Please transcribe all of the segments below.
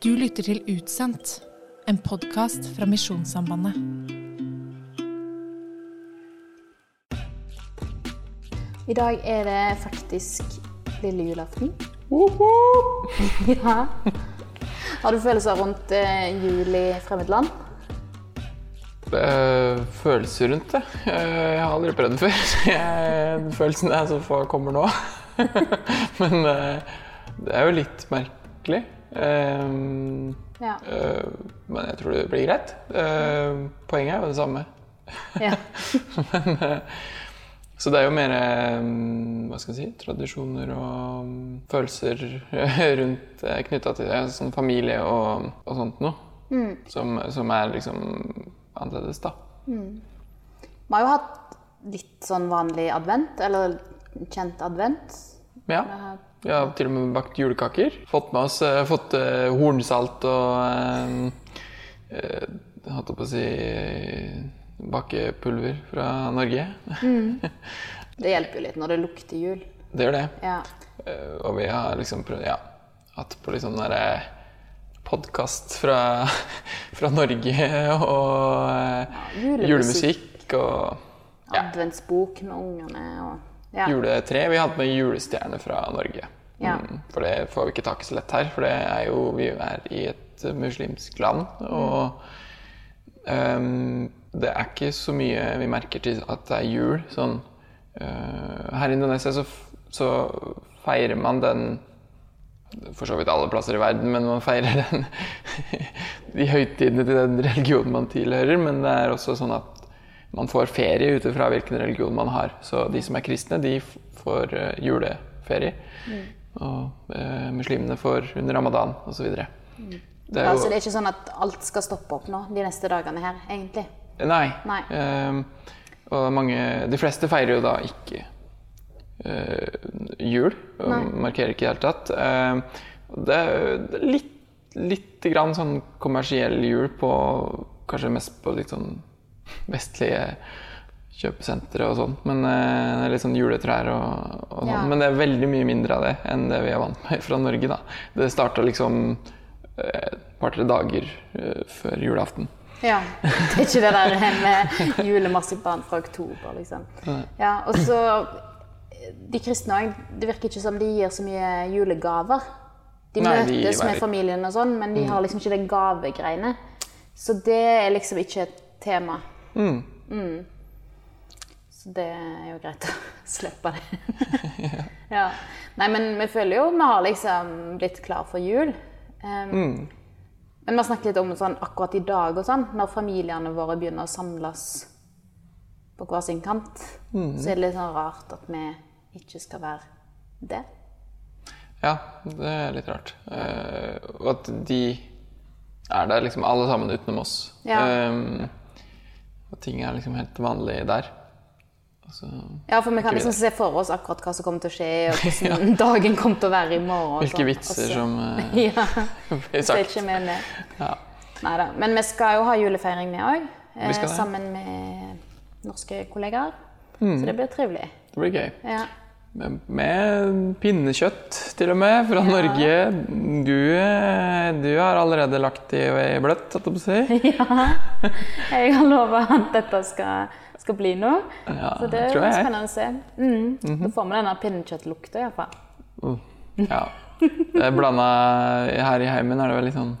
Du lytter til Utsendt, en podkast fra Misjonssambandet. I dag er det faktisk lille julaften. ja. Har du følelser rundt eh, jul i fremmed land? Eh, følelser rundt det. Jeg har aldri prøvd det før. Jeg, følelsen er så få kommer nå. Men eh, det er jo litt merkelig. Eh, Ja. uh, men jeg tror det blir greit. Eh, poenget er jo det samme. ja. Men, uh, så det er jo mer um, hva skal jeg si, tradisjoner og um, følelser rundt eh, knytta til eh, sånn familie og, og sånt noe. Som, som er liksom annerledes, da. Vi har jo hatt litt sånn vanlig advent, eller kjent advent. Ja. Vi har til og med bakt julekaker. Fått med oss eh, fått eh, hornsalt og eh, eh, Holdt på å si bakepulver fra Norge. Det hjelper jo litt når det lukter jul. Det gjør det. Ja. Og vi har liksom prøvd Ja, hatt på liksom sånn derre podkast fra, fra Norge og julemusikk. julemusikk og Ja. Adventsbok med ungene og ja. juletre. Vi har hatt med julestjerne fra Norge. Ja. Mm, for det får vi ikke tak i så lett her, for det er jo, vi er i et muslimsk land. Og um, det er ikke så mye vi merker til at det er jul. Sånn, uh, her i Indonesia så, så feirer man den for så vidt alle plasser i verden, men man feirer den, de høytidene til den religionen man tilhører. Men det er også sånn at man får ferie ut ifra hvilken religion man har. Så de som er kristne, de får eh, juleferie. Og eh, muslimene får under ramadan osv. Det er Ja, det er ikke sånn at alt skal stoppe opp nå de neste dagene her, egentlig. Nei. Nei. Eh, og mange De fleste feirer jo da ikke eh, jul. Og Nei. markerer ikke i det hele tatt. Ehm, det det er litt, litt grann sånn kommersiell jul på Kanskje mest på litt sånn vestlige kjøpesentre og sånn. Men eh, det er litt sånn juletrær og, og sånn. Ja. Men det er veldig mye mindre av det enn det vi er vant med fra Norge, da. Det starta liksom eh, et par-tre dager eh, før julaften. Ja. Det er ikke det der med julemarsipan fra oktober, liksom. Ja, og så De kristne òg, det virker ikke som de gir så mye julegaver. De Nei, møtes de med familien og sånn, men de har liksom ikke det gavegreiene. Så det er liksom ikke et tema. Mm. Så det er jo greit å slippe det. ja. Nei, men vi føler jo vi har liksom blitt klar for jul. Um, Men vi har snakket litt om sånn akkurat i dag og sånn, når familiene våre begynner å samles på hver sin kant, så er det litt sånn rart at vi ikke skal være det. Ja, det er litt rart. Eh, og at de er der liksom alle sammen utenom oss. Ja. Um, og ting er liksom helt vanlig der. Altså, Ja, for vi kan liksom se for oss akkurat hva som kommer til å skje, og hvordan dagen kommer til å være i morgen. hvilke sånn. vitser Og så- som eh, Ja, blir så er ikke vi med. Ja. Neida. Men vi skal jo ha julefeiring med òg, Vi skal det. sammen med norske kollegaer. Mm. Så det blir trivelig. Det blir gøy. Ja. Med, med pinnekjøtt, til og med, fra Norge. Du, eh, du har allerede lagt i bløtt, holdt jeg på å si. Ja, jeg har lova at dette skal, skal bli noe. Ja, så det er spennende å se. Mm. Da får vi denne pinnekjøttlukta iallfall. Ja. Det er blanda Her i heimen er det vel litt sånn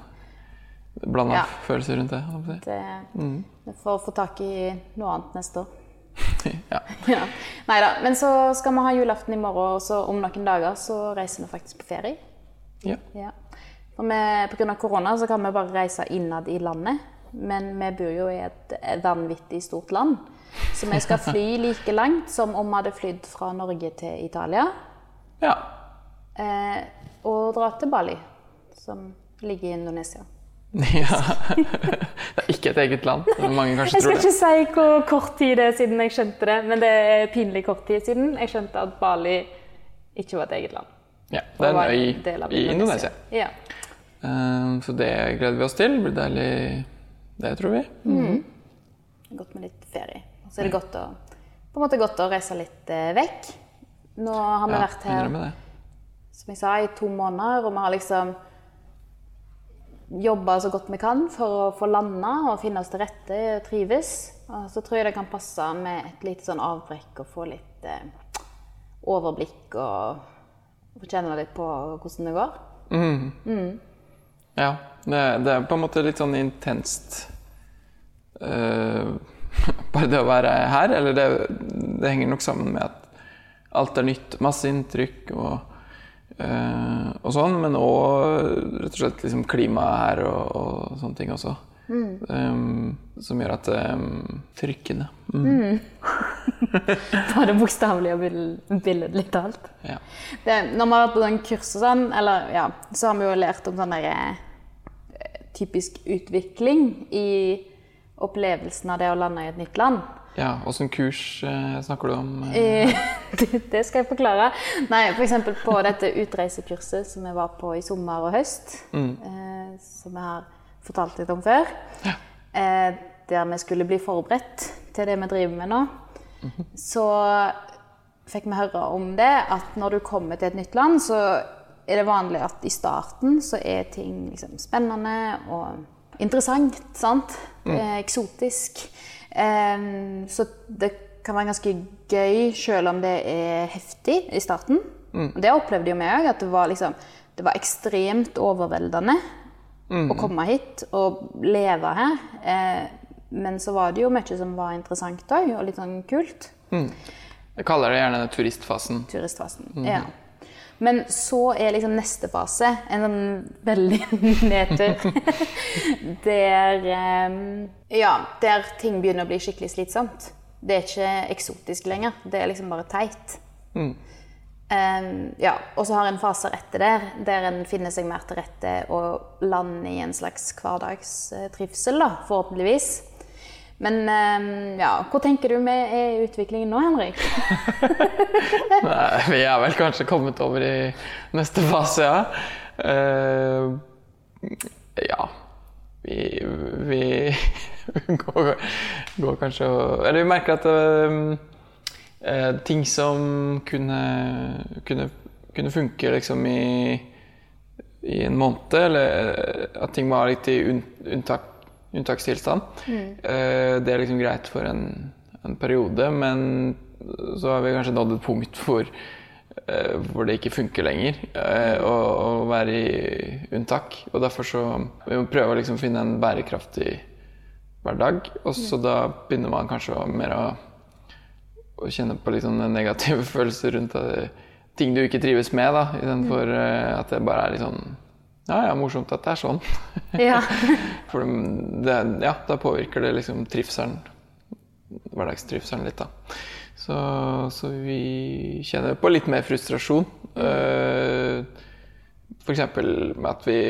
blanda Ja. følelser rundt det. si. Det, Vi får få tak i noe annet neste år. Ja. Ja. Neida. Men så skal vi ha julaften i morgen, og så om noen dager så reiser vi faktisk på ferie. Ja. Ja. For vi, av korona så kan vi bare reise innad i landet. Men vi bor jo i et vanvittig stort land. Så vi skal fly like langt som om vi hadde flydd fra Norge til Italia. ja. Eh, og dra til Bali, som ligger i Indonesia. Ja. Det er ikke et eget land. Mange kanskje Jeg skal ikke si hvor kort tid det er siden jeg skjønte det, men det er pinlig kort tid siden jeg skjønte at Bali ikke var et eget land. Ja, det er en øy i Indonesia. Ja. Um, så det gleder vi oss til. Det blir deilig, det tror vi. Godt med litt ferie. Så er det godt å, godt å reise litt eh, vekk. Nå har vi Ja, vært her som jeg sa, i to måneder, og vi har liksom jobba så godt vi kan for å få landa og finne oss til rette og trives. Og så tror jeg det kan passe med et lite sånn avbrekk og få litt eh, overblikk og få kjenne litt på hvordan det går. Ja. Det, det er på en måte litt sånn intenst eh, Bare det å være her. Eller det, det henger nok sammen med at alt er nytt. Masse inntrykk og, øh, og sånn. Men òg rett og slett liksom klimaet her og, og sånne ting også. Um, som gjør at det um, Trykkende. Mm. Både bokstavelig og bill- billedlig talt. Ja. Det, når vi har vært på sånn kurs og sånn, eller, ja, så har vi jo lært om sånn der, eh, typisk utvikling i opplevelsen av det å lande i et nytt land. ja Åssen kurs eh, snakker du om? eh? Eh, det, skal jeg forklare. Nei, F.eks. på dette utreisekurset som jeg var på i sommer og høst. Eh, som jeg har fortalt litt om før. Eh, der vi skulle bli forberedt til det vi driver med nå. Så fikk vi høre om det at når du kommer til et nytt land, så er det vanlig at i starten så er ting liksom spennende og interessant. sant? Eh, eksotisk. Eh, så det kan være ganske gøy selv om det er heftig i starten. Og det opplevde jo vi òg, at det var, liksom, det var ekstremt overveldende å komme hit og leve her. Eh, men så var det jo mye som var interessant òg, og litt sånn kult. Jeg kaller det gjerne turistfasen. Turistfasen. Ja. Men så er liksom neste fase en sånn veldig nedtur. der eh, Ja, der ting begynner å bli skikkelig slitsomt. Det er ikke eksotisk lenger. Det er liksom bare teit. Um, ja, og så har en faser etter der, der en finner seg mer til rette og lander i en slags hverdagstrivsel, da, forhåpentligvis. Men um, ja, hvor tenker du med er utviklingen nå, Henrik? Nei, vi er vel kanskje kommet over i neste fase, ja. Uh, ja. Vi, vi går, går kanskje og Eller vi merker at eh, ting som kunne, kunne, kunne funke liksom i, i en måned, eller at ting var litt i unn, unntak, unntakstilstand, eh, det er liksom greit for en, en periode, men så har vi kanskje nådd et punkt hvor, eh, hvor det ikke funker lenger eh, å, å være i unntak. Og derfor så vi må prøve å liksom finne en bærekraftig hverdag. Og så da begynner man kanskje mer å, å kjenne på liksom negative følelser rundt det, ting du ikke trives med, da, istedenfor mm. at det bare er litt sånn ja, ja, morsomt at det er sånn. Ja. For det, ja, da påvirker det liksom trivselen, hverdagstrivselen litt, da. Så, så vi kjenner på litt mer frustrasjon. Uh, F.eks. med at vi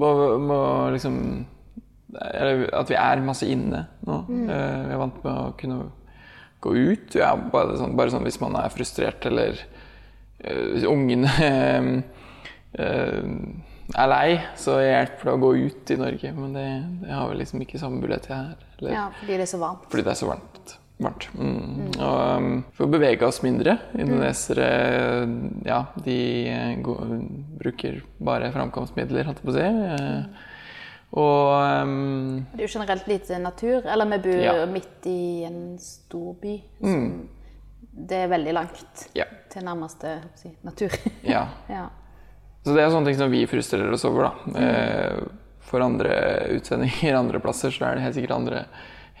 må, må liksom Eller at vi er masse inne nå. Eh, vi er vant med å kunne gå ut. Ja, bare, sånn, bare sånn hvis man er frustrert eller uh, ungene eh, er lei, så hjelper det å gå ut i Norge. Men det, det har vi liksom ikke samme mulighet til her. Eller, ja, fordi det er så varmt. fordi det er så varmt. varmt. Mm. Og um, for å bevege oss mindre. Indonesere ja, de eh, går, bruker bare framkomstmidler, holdt jeg på å si. Eh, Og um, Det er jo generelt lite natur. Eller vi bor Ja. midt i en stor by. Det er veldig langt ja. til nærmeste si, natur. ja. ja. Så det er sånne ting som vi frustrerer oss over, da. Eh, For andre utsendinger andre plasser så er det helt sikkert andre,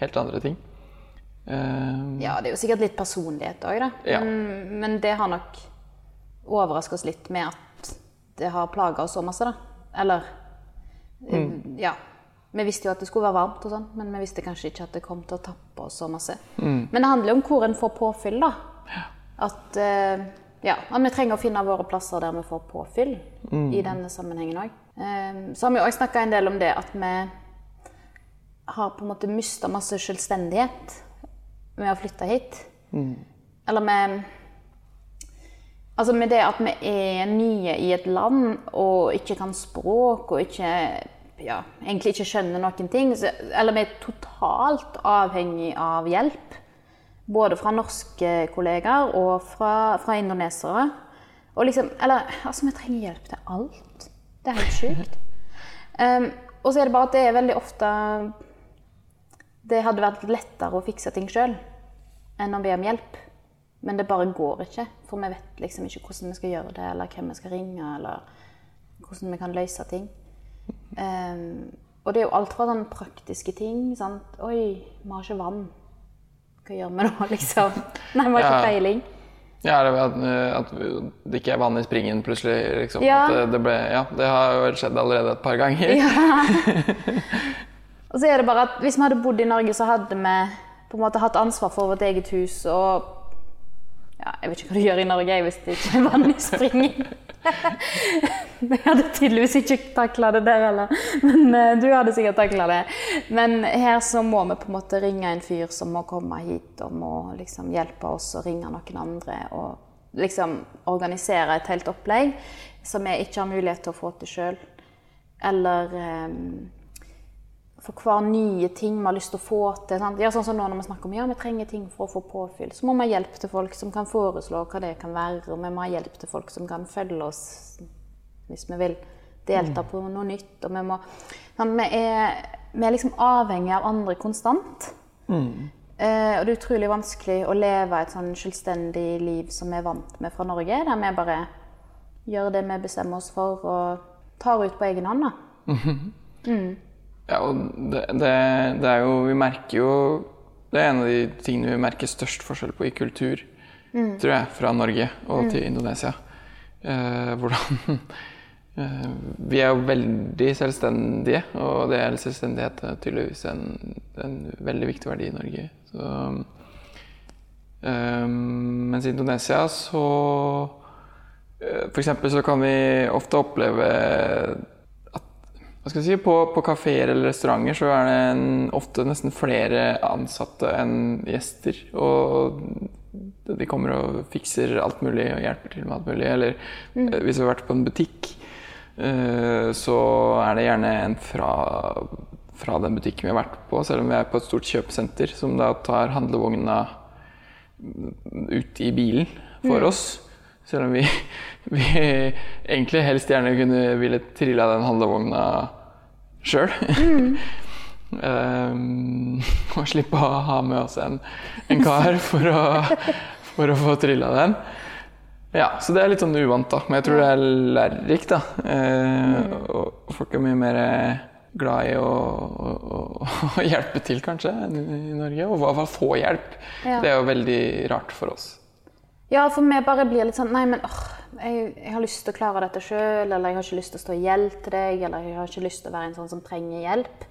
helt andre ting. Eh, ja, det er jo sikkert litt personlighet òg, da. Ja. Men, men det har nok overraska oss litt med at det har plaga oss så masse, da. Eller mm. Ja. Vi visste jo at det skulle være varmt, og sånn, men vi visste kanskje ikke at det kom til å tappe oss så masse. Men det handler jo om hvor en får påfyll, da. At, eh, ja, at vi trenger å finne våre plasser der vi får påfyll i denne sammenhengen òg. så har vi òg snakka en del om det at vi har på en måte mista masse selvstendighet med å flytte hit. Eller med Altså med det at vi er nye i et land og ikke kan språk og ikke ja, egentlig ikke skjønner noen ting. Så, eller vi er totalt avhengig av hjelp. Både fra norske kollegaer og fra, fra indonesere. Og liksom, eller altså, vi trenger hjelp til alt. Det er helt sjukt. Um, og så er det bare at det er veldig ofte Det hadde vært lettere å fikse ting sjøl enn å be om hjelp. Men det bare går ikke, for vi vet liksom ikke hvordan vi skal gjøre det, eller hvem vi skal ringe, eller hvordan vi kan løse ting. Um, og det er jo alt fra sånne praktiske ting. Sant? Oi, vi har ikke vann. Hva gjør vi da, liksom? Nei, vi har ikke Ja. peiling. Ja, at, at det ikke er vann i springen plutselig. Liksom. Ja. Det, det, ble, ja, det har jo skjedd allerede et par ganger. Og så er det bare at hvis vi hadde bodd i Norge, så hadde vi på en måte hatt ansvar for vårt eget hus og ja, Jeg vet ikke hva du gjør i Norge hvis det ikke er vann i springen. jeg hadde tydeligvis ikke takla det der heller, men eh, du hadde sikkert takla det. Men her så må vi på en måte ringe en fyr som må komme hit og må liksom hjelpe oss å ringe noen andre. og liksom organisere et helt opplegg som vi ikke har mulighet til å få til sjøl. Eller eh, for hver nye ting vi har lyst til å få til. Ja, sånn som nå når vi snakker om ja, vi trenger ting for å få påfyll, så må vi ha hjelp til folk som kan foreslå hva det kan være. Og vi må ha hjelp til folk som kan følge oss hvis vi vil delta på noe nytt. Og vi, må, sant? Vi, er, vi er liksom avhengig av andre konstant. Eh, og det er utrolig vanskelig å leve et sånn selvstendig liv som vi er vant med fra Norge, der vi bare gjør det vi bestemmer oss for, og tar ut på egen hånd. da. Ja, og det, det, det er jo Vi merker jo Det er en av de tingene vi merker størst forskjell på i kultur, tror jeg, fra Norge og til Indonesia. Eh, hvordan eh, Vi er jo veldig selvstendige, og det er selvstendighet er tydeligvis en, en veldig viktig verdi i Norge. Så, eh, mens i Indonesia så eh, For eksempel så kan vi ofte oppleve hva skal jeg si, På, på kafeer eller restauranter så er det en, ofte nesten flere ansatte enn gjester. Og de kommer og fikser alt mulig og hjelper til med alt mulig. Eller mm. hvis vi har vært på en butikk, eh, så er det gjerne en fra, fra den butikken vi har vært på, selv om vi er på et stort kjøpesenter, som da tar handlevogna ut i bilen for oss. Selv om vi, vi egentlig helst gjerne kunne ville trilla den handlevogna sjøl. um, og slippe å ha med oss en, en kar for å, for å få trilla den. Ja, så det er litt sånn uvant, da. Men jeg tror det er lærerikt, da. Uh, og folk er mye mer glad i å, å, å hjelpe til, kanskje, enn i Norge. Og i hvert fall få hjelp. Ja. Det er jo veldig rart for oss. Ja, for vi bare blir litt sånn Nei, men åh, jeg, jeg har lyst til å klare dette sjøl, eller jeg har ikke lyst til å stå i gjeld til deg, eller jeg har ikke lyst til å være en sånn som trenger hjelp.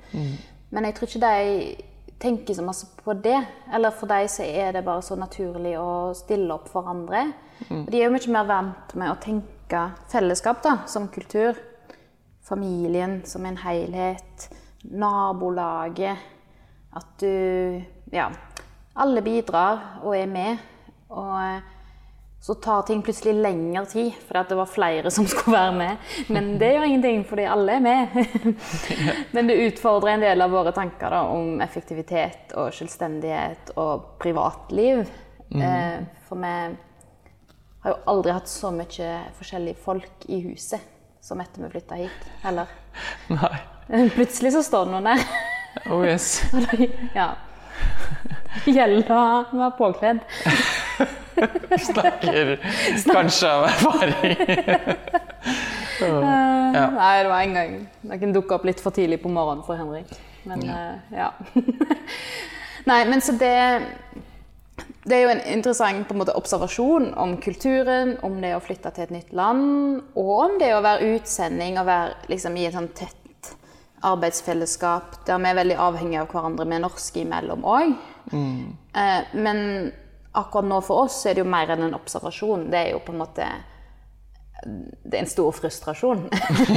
Men jeg tror ikke de tenker så masse på det. Eller for dem så er det bare så naturlig å stille opp for andre. Mm. De er jo mye mer vant med å tenke fellesskap da, som kultur. Familien som en helhet. Nabolaget. At du Ja. Alle bidrar og er med. Og eh, så tar ting plutselig lengre tid fordi at det var flere som skulle være med. Men det gjør ingenting, fordi alle er med. Men det utfordrer en del av våre tanker da, om effektivitet og selvstendighet og privatliv. Eh, for vi har jo aldri hatt så mye forskjellige folk i huset som etter vi flytta hit, heller. Nei. Plutselig så står det noen der. Oh yes. ja. Gjelder å være påkledd. Snakker kanskje av erfaring. Ja. Nei, det var en gang noen dukka opp litt for tidlig på morgenen for Henrik. Men ja. ja. Nei, men så det Det er jo en interessant på en måte, observasjon om kulturen, om det å flytte til et nytt land, og om det å være utsending og være liksom, i et sånn tett arbeidsfellesskap der vi er veldig avhengige av hverandre med norske imellom òg. Eh, men akkurat nå for oss er det jo mer enn en observasjon. Det er jo på en måte det er en stor frustrasjon.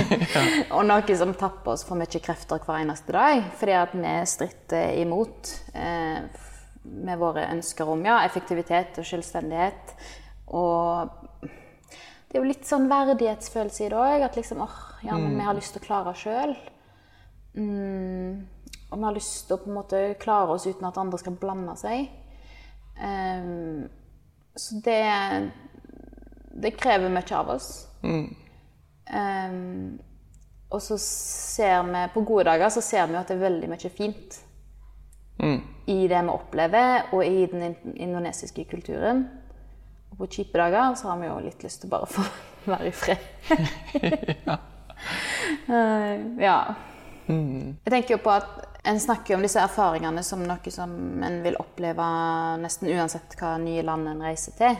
og noe som tapper oss for mye krefter hver eneste dag. Fordi at vi stritter imot eh, med våre ønsker om ja, effektivitet og selvstendighet. Og det er jo litt sånn verdighetsfølelse i det òg. At liksom åh, ja, men vi har lyst til å klare oss sjøl. Mm, og vi har lyst til å på en måte klare oss uten at andre skal blande seg. Ehm, så det det krever mye av oss. Ehm, og så ser vi På gode dager så ser vi at det er veldig mye fint i det vi opplever, og i den indonesiske kulturen. Og på kjipe dager så har vi jo litt lyst til bare å få være i fred. Eh, ja. Jeg tenker jo på at En snakker om disse erfaringene som noe som en vil oppleve nesten uansett hva nye land en reiser til.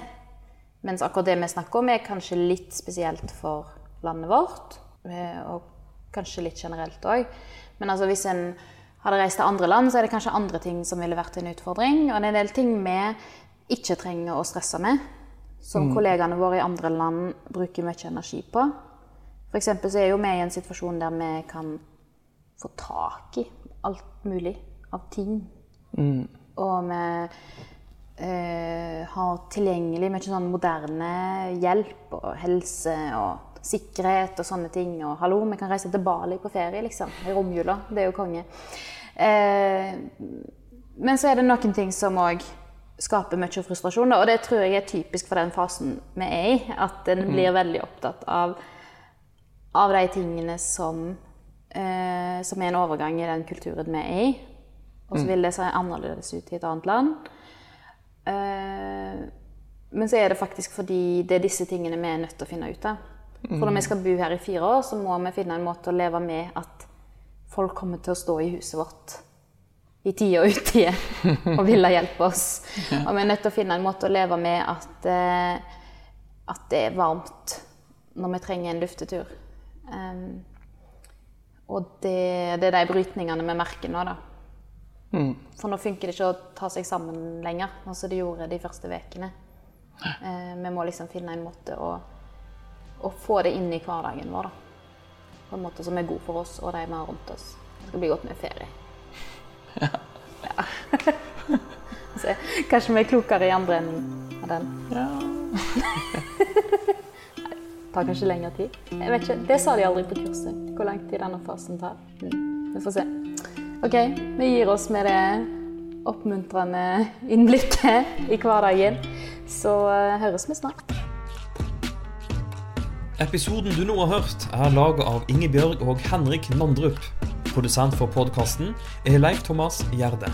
Mens akkurat det vi snakker om, er kanskje litt spesielt for landet vårt. eh, Og kanskje litt generelt òg. Men altså hvis en hadde reist til andre land, så er det kanskje andre ting som ville vært en utfordring. Og det er en del ting vi ikke trenger å stresse med. Som kollegaene våre i andre land bruker mye energi på. For så er jo vi i en situasjon der vi kan få tak i alt mulig av ting. Og vi eh, har tilgjengelig mye sånn moderne hjelp og helse og sikkerhet og sånne ting. Og hallo, vi kan reise til Bali på ferie, liksom. I romjula. Det er jo konge. Eh, men så er det noen ting som òg skaper mye frustrasjon, og det tror jeg er typisk for den fasen vi er i. At en blir veldig opptatt av, av de tingene som, eh, som er en overgang i den kulturen vi er i. Og så vil det se annerledes ut i et annet land. Eh, men så er det faktisk fordi det er disse tingene vi er nødt til å finne ut av. For når vi skal bo her i fire år, så må vi finne en måte å leve med at folk kommer til å stå i huset vårt i tide og utide og ville hjelpe oss. Og vi er nødt til å finne en måte å leve med at, eh, at det er varmt når vi trenger en luftetur. Um, og det, det er de brytningene vi merker nå, da. For nå funker det ikke å ta seg sammen lenger, sånn som det gjorde de første ukene. Eh, vi må liksom finne en måte å, å få det inn i hverdagen vår, da. På en måte som er god for oss og de vi har rundt oss. Det skal bli godt med ferie. Ja. Så, kanskje vi er klokere i andre enden av den. Det tar kanskje lengre tid. Jeg vet ikke, Det sa de aldri på kurset, hvor lang tid denne fasen tar. Mm, vi får se. Ok, vi gir oss med det oppmuntrende innblikket i hverdagen. Så eh, høres vi snart. Episoden du nå har hørt, er laget av Ingebjørg og Henrik Nandrup. Produsent for podkasten er Leif Thomas Gjerde.